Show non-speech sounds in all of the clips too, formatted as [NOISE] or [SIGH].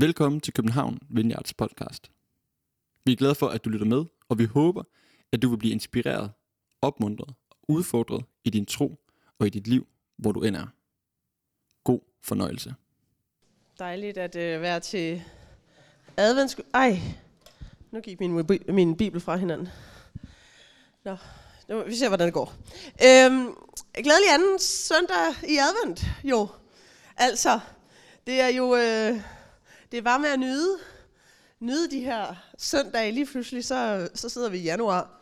Velkommen til København Vineyards podcast. Vi er glade for, at du lytter med, og vi håber, at du vil blive inspireret, opmuntret og udfordret i din tro og i dit liv, hvor du end er. God fornøjelse. Dejligt at øh, være til advents... Ej, nu gik min, min bibel fra hinanden. Nå, nu, vi ser, hvordan det går. Øhm, glædelig anden søndag i advent, jo. Altså, det er jo... Øh, det er bare med at nyde, nyde de her søndage. Lige pludselig, så, så sidder vi i januar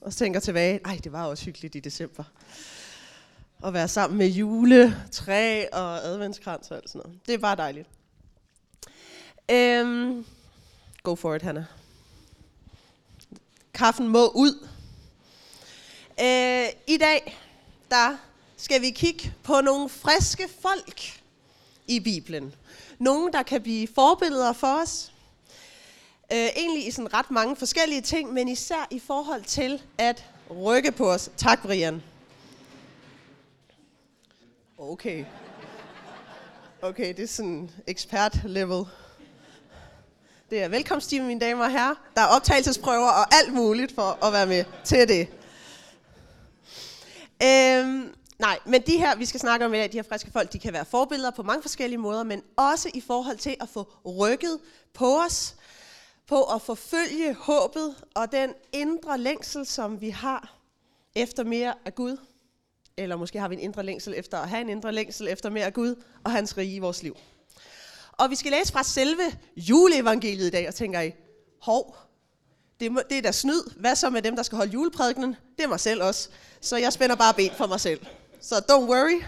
og tænker tilbage, ej, det var også hyggeligt i december. At være sammen med juletræ og adventskrans og alt sådan noget. Det er bare dejligt. Um, go for it, Hanna. Kaffen må ud. Uh, I dag, der skal vi kigge på nogle friske folk i Bibelen. Nogle, der kan blive forbilleder for os. Øh, egentlig i sådan ret mange forskellige ting, men især i forhold til at rykke på os. Tak, Brian. Okay. Okay, det er sådan ekspert level. Det er velkomsttime, mine damer og herrer. Der er optagelsesprøver og alt muligt for at være med til det. Øhm, nej, men de her, vi skal snakke om i dag, de her friske folk, de kan være forbilleder på mange forskellige måder, men også i forhold til at få rykket på os, på at forfølge håbet og den indre længsel, som vi har efter mere af Gud. Eller måske har vi en indre længsel efter at have en indre længsel efter mere af Gud og hans rige i vores liv. Og vi skal læse fra selve juleevangeliet i dag, og tænker I, hov, det, må, det er da snyd. Hvad så med dem, der skal holde juleprædikenen? Det er mig selv også. Så jeg spænder bare ben for mig selv. Så don't worry.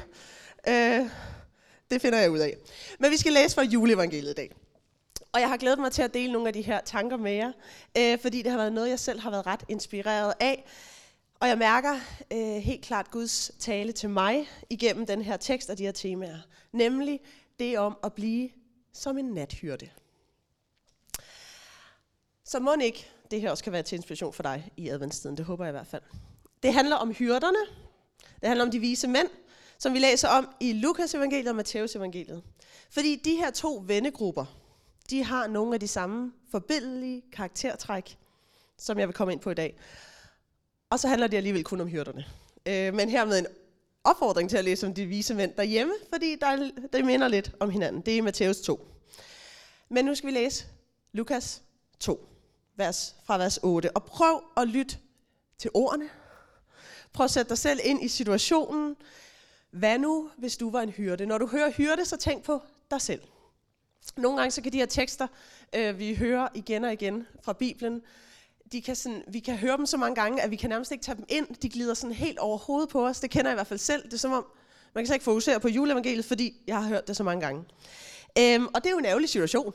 Uh, det finder jeg ud af. Men vi skal læse fra juleevangeliet i dag. Og jeg har glædet mig til at dele nogle af de her tanker med jer, øh, fordi det har været noget, jeg selv har været ret inspireret af. Og jeg mærker øh, helt klart Guds tale til mig igennem den her tekst og de her temaer. Nemlig det om at blive som en nathyrde. Så må ikke det her også kan være til inspiration for dig i adventstiden. Det håber jeg i hvert fald. Det handler om hyrderne. Det handler om de vise mænd, som vi læser om i Lukas evangeliet og Matthæus evangeliet. Fordi de her to vennegrupper, de har nogle af de samme forbindelige karaktertræk, som jeg vil komme ind på i dag. Og så handler det alligevel kun om hyrderne. Øh, men hermed en opfordring til at læse om de vise mænd derhjemme, fordi der, det minder lidt om hinanden. Det er Matthæus 2. Men nu skal vi læse Lukas 2, vers, fra vers 8. Og prøv at lytte til ordene. Prøv at sætte dig selv ind i situationen. Hvad nu, hvis du var en hyrde? Når du hører hyrde, så tænk på dig selv. Nogle gange så kan de her tekster, øh, vi hører igen og igen fra Bibelen, de kan sådan, vi kan høre dem så mange gange, at vi kan nærmest ikke tage dem ind. De glider sådan helt over hovedet på os. Det kender jeg i hvert fald selv. Det er som om, man kan så ikke fokusere på juleevangeliet, fordi jeg har hørt det så mange gange. Øhm, og det er jo en ærgerlig situation.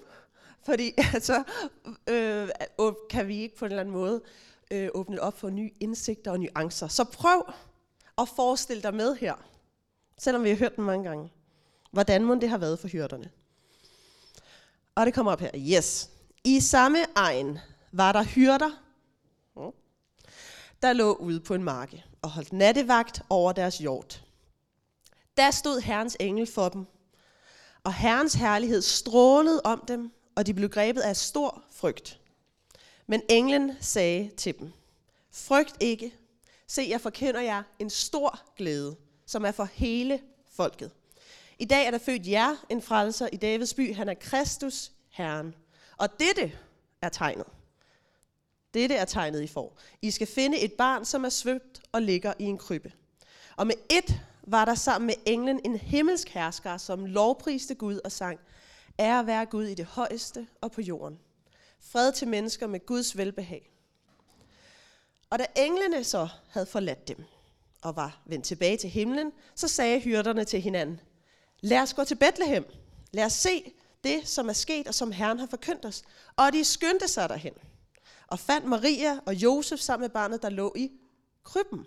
Fordi [LAUGHS] altså, øh, kan vi ikke på en eller anden måde øh, åbnet op for nye indsigter og nuancer. Så prøv at forestille dig med her, selvom vi har hørt den mange gange, hvordan må det har været for hyrderne. Og det kommer op her. Yes. I samme egen var der hyrder, hmm, der lå ude på en marke og holdt nattevagt over deres hjort. Der stod Herrens engel for dem, og Herrens herlighed strålede om dem, og de blev grebet af stor frygt. Men englen sagde til dem, frygt ikke, se jeg forkender jer en stor glæde, som er for hele folket. I dag er der født jer en frelser i Davids by, han er Kristus, Herren. Og dette er tegnet. Dette er tegnet, I får. I skal finde et barn, som er svøbt og ligger i en krybbe. Og med et var der sammen med englen en himmelsk hersker, som lovpriste Gud og sang, Ære være Gud i det højeste og på jorden. Fred til mennesker med Guds velbehag. Og da englene så havde forladt dem og var vendt tilbage til himlen, så sagde hyrderne til hinanden, lad os gå til Bethlehem. Lad os se det, som er sket og som Herren har forkyndt os. Og de skyndte sig derhen og fandt Maria og Josef sammen med barnet, der lå i krybben.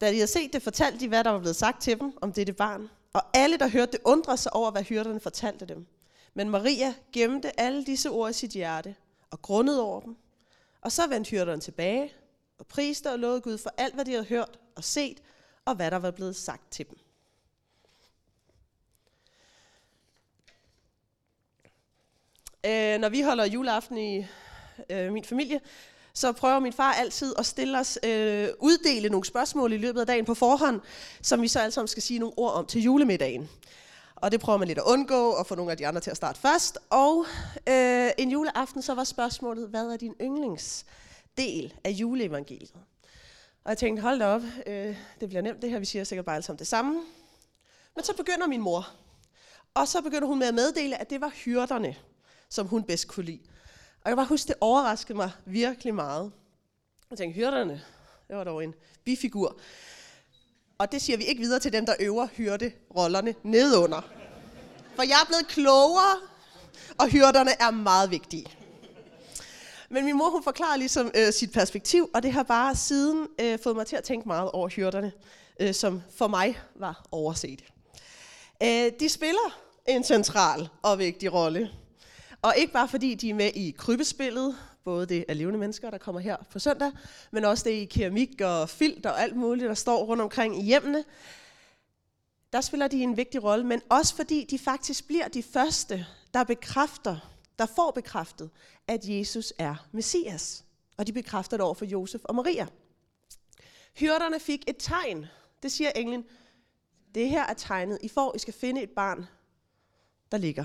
Da de havde set det, fortalte de, hvad der var blevet sagt til dem om dette barn. Og alle, der hørte det, undrede sig over, hvad hyrderne fortalte dem. Men Maria gemte alle disse ord i sit hjerte og grundede over dem. Og så vendte hyrderne tilbage og priste og lovede Gud for alt, hvad de havde hørt og set, og hvad der var blevet sagt til dem. Øh, når vi holder juleaften i øh, min familie, så prøver min far altid at stille os, øh, uddele nogle spørgsmål i løbet af dagen på forhånd, som vi så alle sammen skal sige nogle ord om til julemiddagen. Og det prøver man lidt at undgå, og få nogle af de andre til at starte først. Og øh, en juleaften, så var spørgsmålet, hvad er din yndlingsdel af juleevangeliet? Og jeg tænkte, hold da op, øh, det bliver nemt det her, vi siger sikkert bare alle sammen det samme. Men så begynder min mor, og så begynder hun med at meddele, at det var hyrderne, som hun bedst kunne lide. Og jeg kan bare huske, det overraskede mig virkelig meget. Jeg tænkte, hyrderne, det var dog en bifigur. Og det siger vi ikke videre til dem, der øver hyrde rollerne nedunder. For jeg er blevet klogere, og hyrderne er meget vigtige. Men min mor hun forklarer ligesom øh, sit perspektiv, og det har bare siden øh, fået mig til at tænke meget over hyrderne, øh, som for mig var overset. Øh, de spiller en central og vigtig rolle. Og ikke bare fordi de er med i krybespillet, både det af levende mennesker, der kommer her på søndag, men også det i keramik og filt og alt muligt, der står rundt omkring i hjemmene. Der spiller de en vigtig rolle, men også fordi de faktisk bliver de første, der bekræfter, der får bekræftet, at Jesus er Messias. Og de bekræfter det over for Josef og Maria. Hyrderne fik et tegn. Det siger englen. Det her er tegnet. I får, I skal finde et barn, der ligger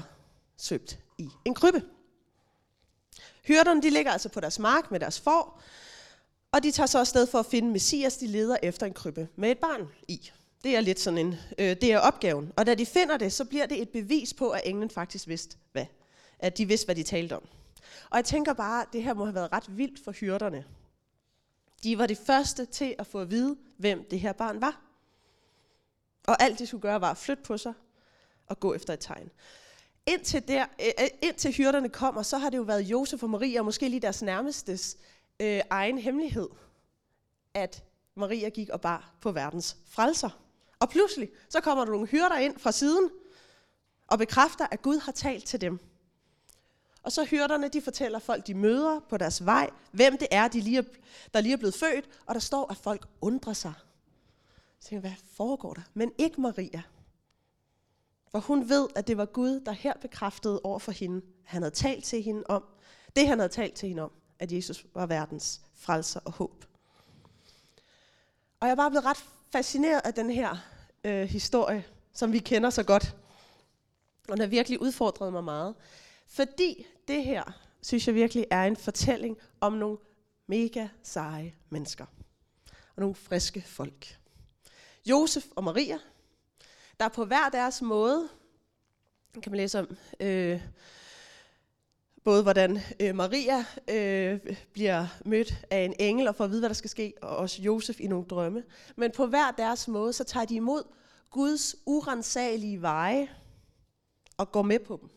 søbt i en krybbe. Hyrderne de ligger altså på deres mark med deres får, og de tager så afsted for at finde Messias, de leder efter en krybbe med et barn i. Det er lidt sådan en, øh, det er opgaven. Og da de finder det, så bliver det et bevis på, at englen faktisk vidste, hvad, at de vidste, hvad de talte om. Og jeg tænker bare, at det her må have været ret vildt for hyrderne. De var de første til at få at vide, hvem det her barn var. Og alt de skulle gøre, var at flytte på sig og gå efter et tegn indtil, der, øh, øh, indtil hyrderne kommer, så har det jo været Josef og Maria, og måske lige deres nærmestes øh, egen hemmelighed, at Maria gik og bar på verdens frelser. Og pludselig, så kommer der nogle hyrder ind fra siden, og bekræfter, at Gud har talt til dem. Og så hyrderne, de fortæller folk, de møder på deres vej, hvem det er, de lige er, der lige er blevet født, og der står, at folk undrer sig. Så tænker, hvad foregår der? Men ikke Maria. For hun ved, at det var Gud, der her bekræftede over for hende, han havde talt til hende om, det han havde talt til hende om, at Jesus var verdens frelser og håb. Og jeg er bare blevet ret fascineret af den her øh, historie, som vi kender så godt. Og den har virkelig udfordret mig meget. Fordi det her, synes jeg virkelig er en fortælling om nogle mega seje mennesker. Og nogle friske folk. Josef og Maria, der på hver deres måde, kan man læse om, øh, både hvordan øh, Maria øh, bliver mødt af en engel og får at vide, hvad der skal ske, og også Josef i nogle drømme. Men på hver deres måde, så tager de imod Guds urensagelige veje og går med på dem.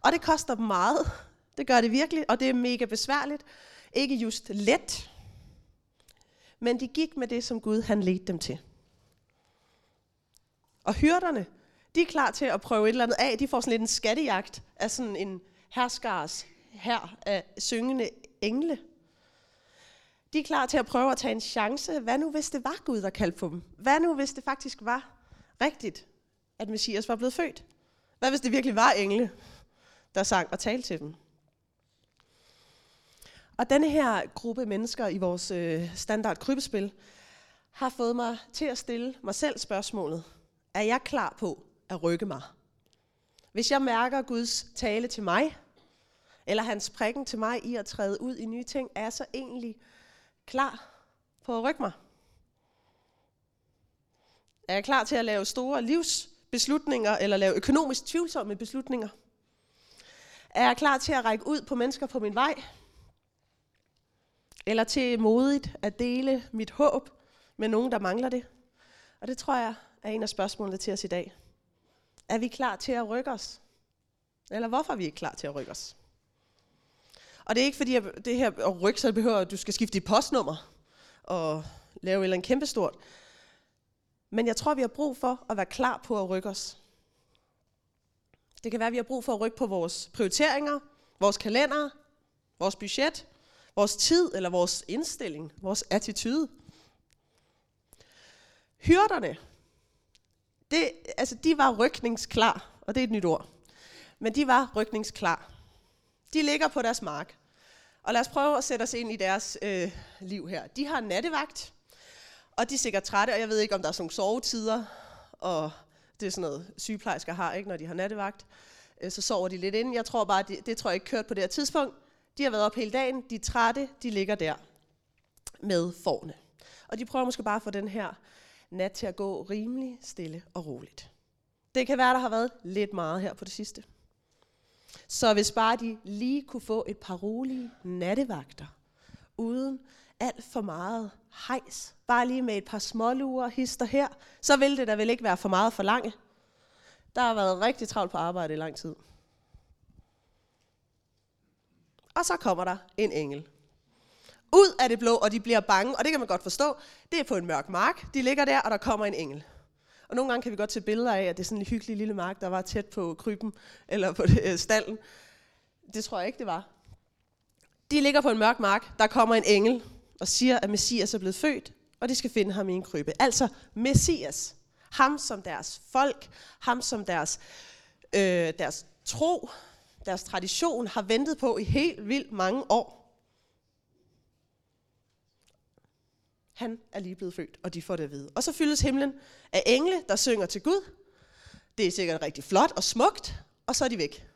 Og det koster dem meget. Det gør det virkelig, og det er mega besværligt. Ikke just let, men de gik med det, som Gud han ledte dem til. Og hyrderne, de er klar til at prøve et eller andet af. De får sådan lidt en skattejagt af sådan en herskars her af syngende engle. De er klar til at prøve at tage en chance. Hvad nu, hvis det var Gud, der kaldte på dem? Hvad nu, hvis det faktisk var rigtigt, at Messias var blevet født? Hvad hvis det virkelig var engle, der sang og talte til dem? Og denne her gruppe mennesker i vores øh, standard krybespil har fået mig til at stille mig selv spørgsmålet, er jeg klar på at rykke mig? Hvis jeg mærker Guds tale til mig, eller hans prikken til mig i at træde ud i nye ting, er jeg så egentlig klar på at rykke mig? Er jeg klar til at lave store livsbeslutninger, eller lave økonomisk tvivlsomme beslutninger? Er jeg klar til at række ud på mennesker på min vej? Eller til modigt at dele mit håb med nogen, der mangler det? Og det tror jeg er en af spørgsmålene til os i dag. Er vi klar til at rykke os? Eller hvorfor er vi ikke klar til at rykke os? Og det er ikke fordi, at det her at rykke sig behøver, at du skal skifte dit postnummer og lave et eller andet kæmpestort. Men jeg tror, vi har brug for at være klar på at rykke os. Det kan være, at vi har brug for at rykke på vores prioriteringer, vores kalender, vores budget, vores tid eller vores indstilling, vores attitude. Hyrderne, det, altså, de var rykningsklar, og det er et nyt ord. Men de var rykningsklar. De ligger på deres mark. Og lad os prøve at sætte os ind i deres øh, liv her. De har nattevagt, og de er sikkert trætte, og jeg ved ikke, om der er sådan nogle sovetider, og det er sådan noget, sygeplejersker har, ikke, når de har nattevagt. Øh, så sover de lidt ind. Jeg tror bare, det, det tror jeg ikke kørt på det her tidspunkt. De har været op hele dagen, de er trætte, de ligger der med forne. Og de prøver måske bare at få den her nat til at gå rimelig stille og roligt. Det kan være, der har været lidt meget her på det sidste. Så hvis bare de lige kunne få et par rolige nattevagter, uden alt for meget hejs, bare lige med et par småluer hister her, så ville det da vel ikke være for meget for lange. Der har været rigtig travlt på arbejde i lang tid. Og så kommer der en engel. Ud af det blå, og de bliver bange, og det kan man godt forstå. Det er på en mørk mark. De ligger der, og der kommer en engel. Og nogle gange kan vi godt se billeder af, at det er sådan en hyggelig lille mark, der var tæt på kryben, eller på det, øh, stallen. Det tror jeg ikke, det var. De ligger på en mørk mark, der kommer en engel, og siger, at Messias er blevet født, og de skal finde ham i en krybe. Altså Messias. Ham som deres folk, ham som deres, øh, deres tro, deres tradition har ventet på i helt vildt mange år. Han er lige blevet født, og de får det at vide. Og så fyldes himlen af engle, der synger til Gud. Det er sikkert rigtig flot og smukt, og så er de væk.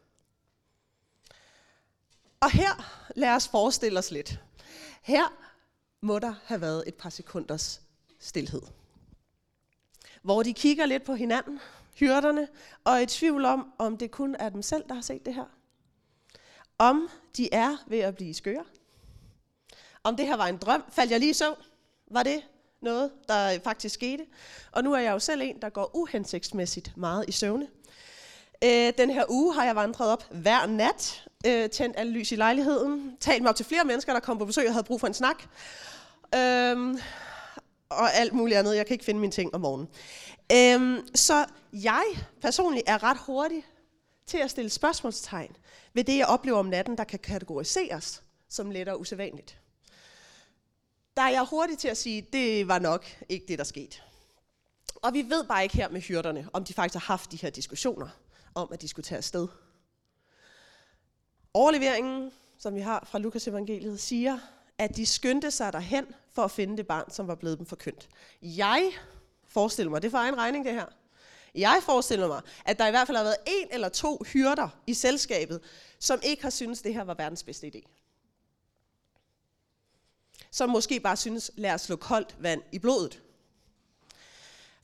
Og her, lad os forestille os lidt. Her må der have været et par sekunders stillhed. Hvor de kigger lidt på hinanden, hyrderne, og er i tvivl om, om det kun er dem selv, der har set det her. Om de er ved at blive skøre. Om det her var en drøm. Faldt jeg lige i søvn? Var det noget, der faktisk skete? Og nu er jeg jo selv en, der går uhensigtsmæssigt meget i søvne. Øh, den her uge har jeg vandret op hver nat, øh, tændt alle lys i lejligheden, talt mig op til flere mennesker, der kom på besøg og havde brug for en snak. Øh, og alt muligt andet. Jeg kan ikke finde mine ting om morgenen. Øhm, så jeg personligt er ret hurtig til at stille spørgsmålstegn ved det, jeg oplever om natten, der kan kategoriseres som lettere usædvanligt. Der er jeg hurtig til at sige, det var nok ikke det, der skete. Og vi ved bare ikke her med hyrderne, om de faktisk har haft de her diskussioner om, at de skulle tage afsted. Overleveringen, som vi har fra Lukas evangeliet, siger, at de skyndte sig derhen for at finde det barn, som var blevet dem forkyndt. Jeg forestiller mig, det er for egen regning det her, jeg forestiller mig, at der i hvert fald har været en eller to hyrder i selskabet, som ikke har syntes, det her var verdens bedste idé. Som måske bare synes, lad os slå koldt vand i blodet.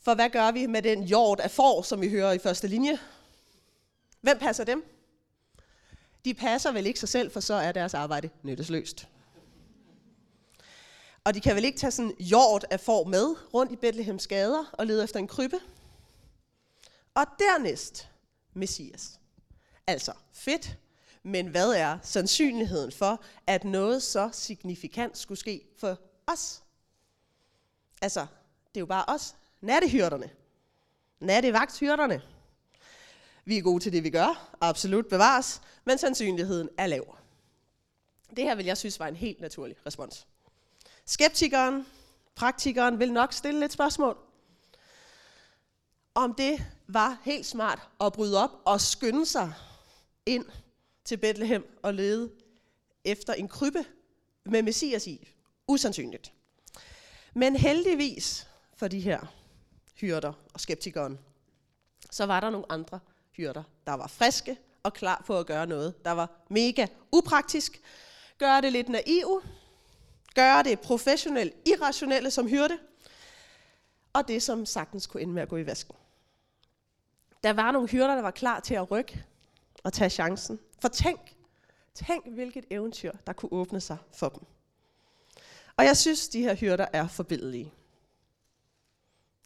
For hvad gør vi med den jord af får, som vi hører i første linje? Hvem passer dem? De passer vel ikke sig selv, for så er deres arbejde nyttesløst. Og de kan vel ikke tage sådan jord af får med rundt i Bethlehems gader og lede efter en krybbe? Og dernæst Messias. Altså fedt, men hvad er sandsynligheden for, at noget så signifikant skulle ske for os? Altså, det er jo bare os, nattehyrderne. Nattevagthyrderne. Vi er gode til det, vi gør. Absolut bevares. Men sandsynligheden er lav. Det her vil jeg synes var en helt naturlig respons. Skeptikeren, praktikeren vil nok stille lidt spørgsmål. Om det var helt smart at bryde op og skynde sig ind til Bethlehem og lede efter en krybbe med Messias i. Usandsynligt. Men heldigvis for de her hyrder og skeptikeren, så var der nogle andre hyrder, der var friske og klar på at gøre noget, der var mega upraktisk. Gøre det lidt naivt, gøre det professionelt irrationelle som hyrde, og det som sagtens kunne ende med at gå i vasken. Der var nogle hyrder, der var klar til at rykke at tage chancen. For tænk, tænk hvilket eventyr, der kunne åbne sig for dem. Og jeg synes, de her hyrder er forbilledelige.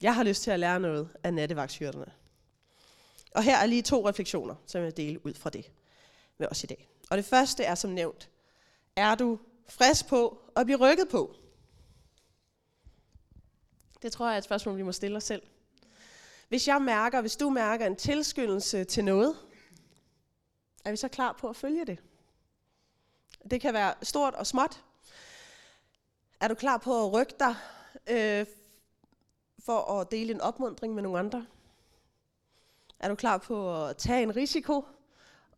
Jeg har lyst til at lære noget af nattevagtshyrderne. Og her er lige to refleksioner, som jeg vil dele ud fra det med os i dag. Og det første er som nævnt, er du frisk på at blive rykket på? Det tror jeg er et spørgsmål, vi må stille os selv. Hvis jeg mærker, hvis du mærker en tilskyndelse til noget, er vi så klar på at følge det? Det kan være stort og småt. Er du klar på at rykke dig øh, for at dele en opmundring med nogle andre? Er du klar på at tage en risiko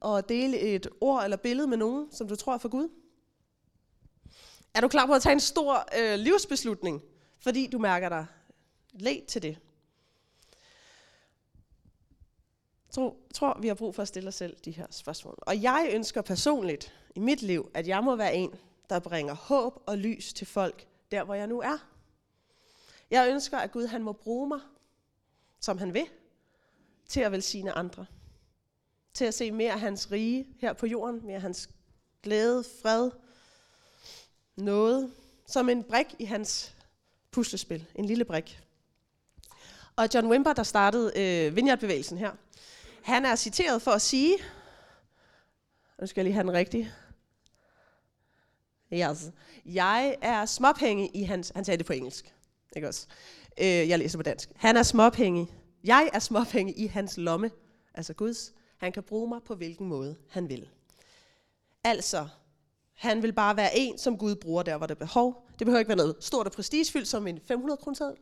og dele et ord eller billede med nogen, som du tror er for Gud? Er du klar på at tage en stor øh, livsbeslutning, fordi du mærker dig let til det? Tror, tror, vi har brug for at stille os selv de her spørgsmål. Og jeg ønsker personligt i mit liv, at jeg må være en, der bringer håb og lys til folk, der hvor jeg nu er. Jeg ønsker, at Gud han må bruge mig, som han vil, til at velsigne andre. Til at se mere af hans rige her på jorden, mere af hans glæde, fred, noget, som en brik i hans puslespil, en lille brik. Og John Wimber, der startede øh, Vineyard-bevægelsen her, han er citeret for at sige, nu skal jeg lige have den rigtige, yes. jeg er småpenge i hans, han sagde det på engelsk, ikke også? Øh, jeg læser på dansk. Han er småpenge, jeg er småpenge i hans lomme, altså Guds. Han kan bruge mig på hvilken måde han vil. Altså, han vil bare være en, som Gud bruger der, hvor der er behov. Det behøver ikke være noget stort og prestigefyldt som en 500 kroner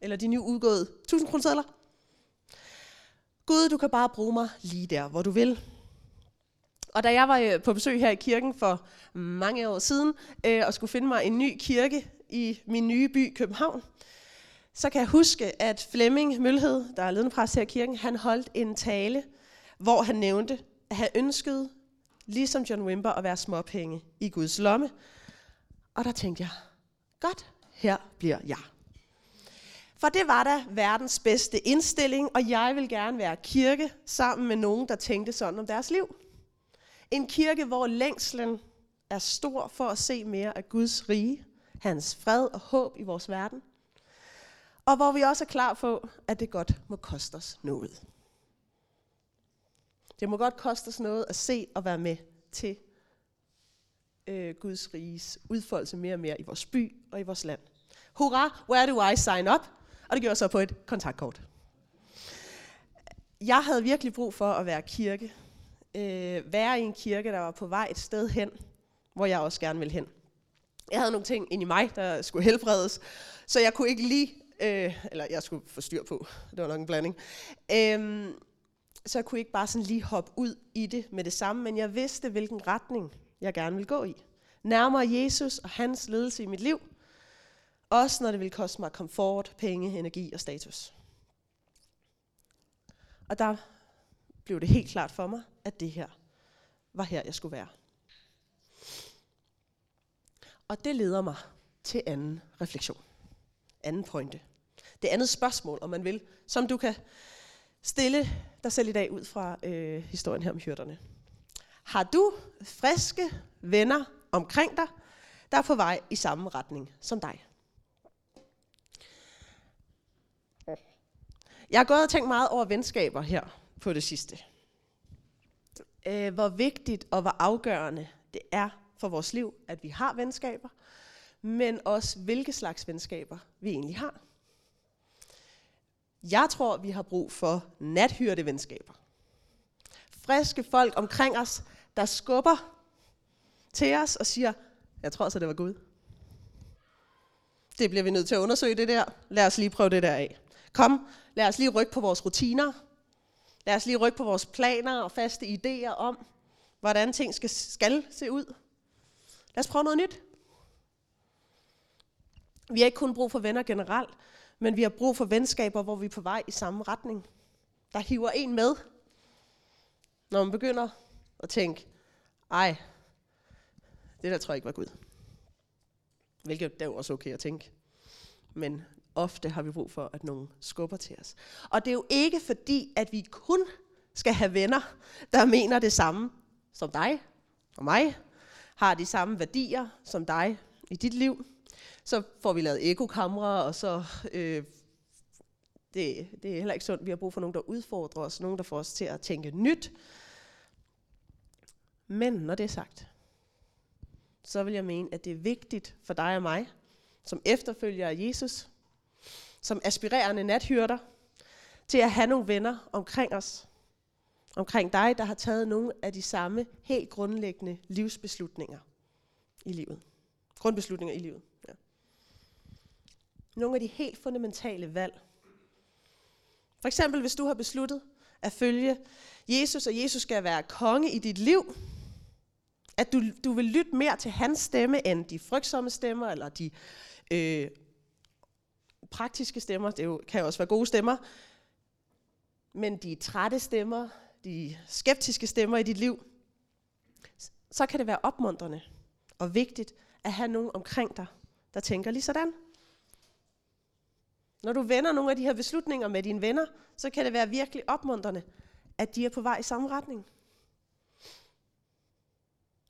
eller de nye udgåede 1000 kroner Gud, du kan bare bruge mig lige der, hvor du vil. Og da jeg var øh, på besøg her i kirken for mange år siden, øh, og skulle finde mig en ny kirke i min nye by, København, så kan jeg huske, at Flemming Mølhed, der er ledende præst her i kirken, han holdt en tale, hvor han nævnte, at han ønskede, ligesom John Wimber, at være småpenge i Guds lomme. Og der tænkte jeg, godt, her bliver jeg. For det var da verdens bedste indstilling, og jeg vil gerne være kirke sammen med nogen, der tænkte sådan om deres liv. En kirke, hvor længslen er stor for at se mere af Guds rige, hans fred og håb i vores verden. Og hvor vi også er klar på, at det godt må koste os noget. Det må godt koste os noget at se og være med til øh, Guds riges udfoldelse mere og mere i vores by og i vores land. Hurra, where do I sign up? Og det gjorde jeg så på et kontaktkort. Jeg havde virkelig brug for at være kirke. Øh, være i en kirke, der var på vej et sted hen, hvor jeg også gerne ville hen. Jeg havde nogle ting ind i mig, der skulle helbredes, så jeg kunne ikke lige, øh, eller jeg skulle få styr på, det var nok en blanding. Øh, så jeg kunne ikke bare sådan lige hoppe ud i det med det samme, men jeg vidste, hvilken retning jeg gerne ville gå i. Nærmere Jesus og hans ledelse i mit liv – også når det vil koste mig komfort, penge, energi og status. Og der blev det helt klart for mig, at det her var her, jeg skulle være. Og det leder mig til anden refleksion. Anden pointe. Det andet spørgsmål, om man vil, som du kan stille dig selv i dag ud fra øh, historien her om hyrderne. Har du friske venner omkring dig, der er på vej i samme retning som dig? Jeg har gået og tænkt meget over venskaber her på det sidste. Øh, hvor vigtigt og hvor afgørende det er for vores liv, at vi har venskaber, men også hvilke slags venskaber vi egentlig har. Jeg tror, vi har brug for nathyrte venskaber. Friske folk omkring os, der skubber til os og siger, jeg tror så det var Gud. Det bliver vi nødt til at undersøge det der. Lad os lige prøve det der af. Kom, lad os lige rykke på vores rutiner. Lad os lige rykke på vores planer og faste idéer om, hvordan ting skal, skal se ud. Lad os prøve noget nyt. Vi har ikke kun brug for venner generelt, men vi har brug for venskaber, hvor vi er på vej i samme retning. Der hiver en med, når man begynder at tænke, ej, det der tror jeg ikke var Gud. Hvilket det er jo også okay at tænke. Men ofte har vi brug for, at nogen skubber til os. Og det er jo ikke fordi, at vi kun skal have venner, der mener det samme som dig og mig, har de samme værdier som dig i dit liv. Så får vi lavet ekokamre, og så øh, det, det er heller ikke sundt. Vi har brug for nogen, der udfordrer os, nogen, der får os til at tænke nyt. Men når det er sagt, så vil jeg mene, at det er vigtigt for dig og mig, som efterfølger af Jesus, som aspirerende nathyrter, til at have nogle venner omkring os, omkring dig, der har taget nogle af de samme helt grundlæggende livsbeslutninger i livet. Grundbeslutninger i livet. Ja. Nogle af de helt fundamentale valg. For eksempel, hvis du har besluttet at følge Jesus, og Jesus skal være konge i dit liv. At du, du vil lytte mere til hans stemme, end de frygtsomme stemmer, eller de øh, praktiske stemmer. Det jo, kan også være gode stemmer. Men de trætte stemmer, de skeptiske stemmer i dit liv, så kan det være opmuntrende og vigtigt at have nogen omkring dig, der tænker lige sådan. Når du vender nogle af de her beslutninger med dine venner, så kan det være virkelig opmuntrende, at de er på vej i samme retning.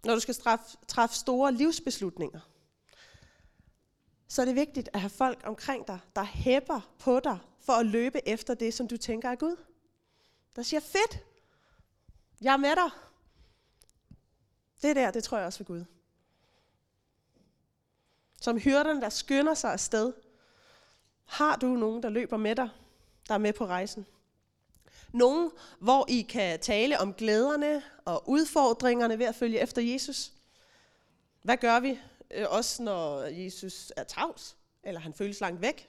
Når du skal træffe, træffe store livsbeslutninger, så er det vigtigt at have folk omkring dig, der hæpper på dig for at løbe efter det, som du tænker er Gud. Der siger, fedt, jeg er med dig. Det der, det tror jeg også for Gud. Som hyrderne, der skynder sig afsted. Har du nogen, der løber med dig, der er med på rejsen? Nogen, hvor I kan tale om glæderne og udfordringerne ved at følge efter Jesus. Hvad gør vi øh, også, når Jesus er tavs, eller han føles langt væk?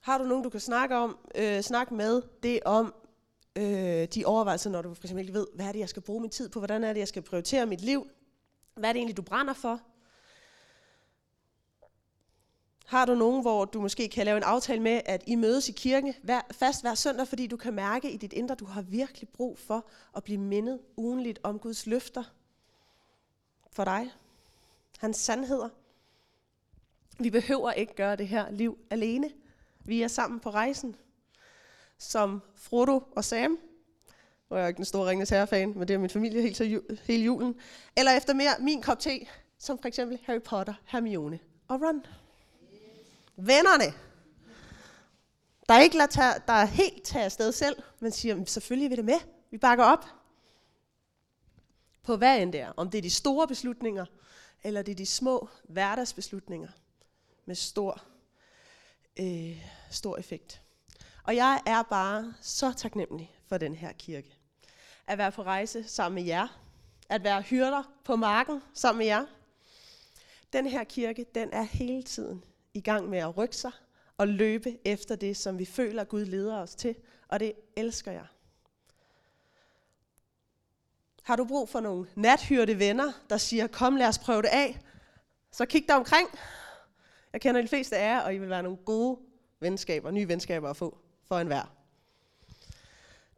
Har du nogen, du kan snakke om, øh, snakke med det om øh, de overvejelser, når du for eksempel ikke ved, hvad er det, jeg skal bruge min tid på, hvordan er det, jeg skal prioritere mit liv, hvad er det egentlig, du brænder for? Har du nogen, hvor du måske kan lave en aftale med, at I mødes i kirken hver, fast hver søndag, fordi du kan mærke i dit indre, du har virkelig brug for at blive mindet ugenligt om Guds løfter for dig. Hans sandheder. Vi behøver ikke gøre det her liv alene. Vi er sammen på rejsen. Som Frodo og Sam. Nu er jeg ikke den store Ringens Herre-fan, men det er min familie helt til hele julen. Eller efter mere min kop te, som for eksempel Harry Potter, Hermione og Ron. Vennerne, der er ikke lader tage, der er helt taget afsted selv, men siger, selvfølgelig er vi det med. Vi bakker op. På hvad end det er. Om det er de store beslutninger, eller det er de små hverdagsbeslutninger med stor, øh, stor effekt. Og jeg er bare så taknemmelig for den her kirke. At være på rejse sammen med jer. At være hyrder på marken sammen med jer. Den her kirke, den er hele tiden i gang med at rykke sig og løbe efter det, som vi føler, Gud leder os til. Og det elsker jeg. Har du brug for nogle nathyrte venner, der siger, kom lad os prøve det af, så kig dig omkring. Jeg kender de fleste af jer, og I vil være nogle gode venskaber, nye venskaber at få for enhver.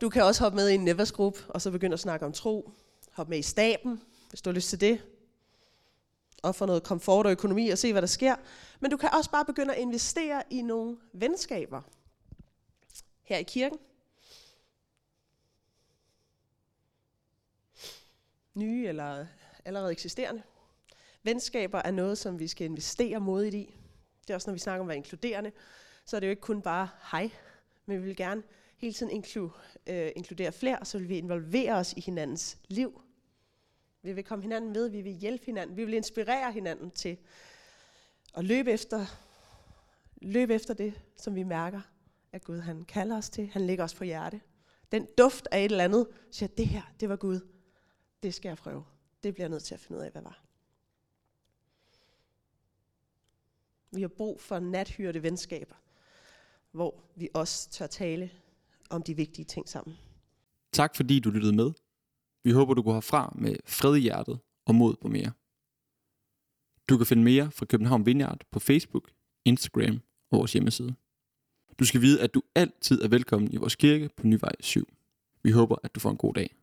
Du kan også hoppe med i en Nevers Group, og så begynde at snakke om tro. Hop med i staben, hvis du har lyst til det og få noget komfort og økonomi og se, hvad der sker. Men du kan også bare begynde at investere i nogle venskaber her i kirken. Nye eller allerede eksisterende. Venskaber er noget, som vi skal investere modigt i. Det er også, når vi snakker om at være inkluderende, så er det jo ikke kun bare hej, men vi vil gerne hele tiden inklu, øh, inkludere flere, så vil vi involvere os i hinandens liv vi vil komme hinanden med, vi vil hjælpe hinanden, vi vil inspirere hinanden til at løbe efter, løbe efter det, som vi mærker, at Gud han kalder os til. Han ligger os på hjerte. Den duft af et eller andet, siger, det her, det var Gud. Det skal jeg prøve. Det bliver jeg nødt til at finde ud af, hvad var. Vi har brug for nathyrte venskaber, hvor vi også tør tale om de vigtige ting sammen. Tak fordi du lyttede med. Vi håber, du går herfra med fred i hjertet og mod på mere. Du kan finde mere fra København Vineyard på Facebook, Instagram og vores hjemmeside. Du skal vide, at du altid er velkommen i vores kirke på Nyvej 7. Vi håber, at du får en god dag.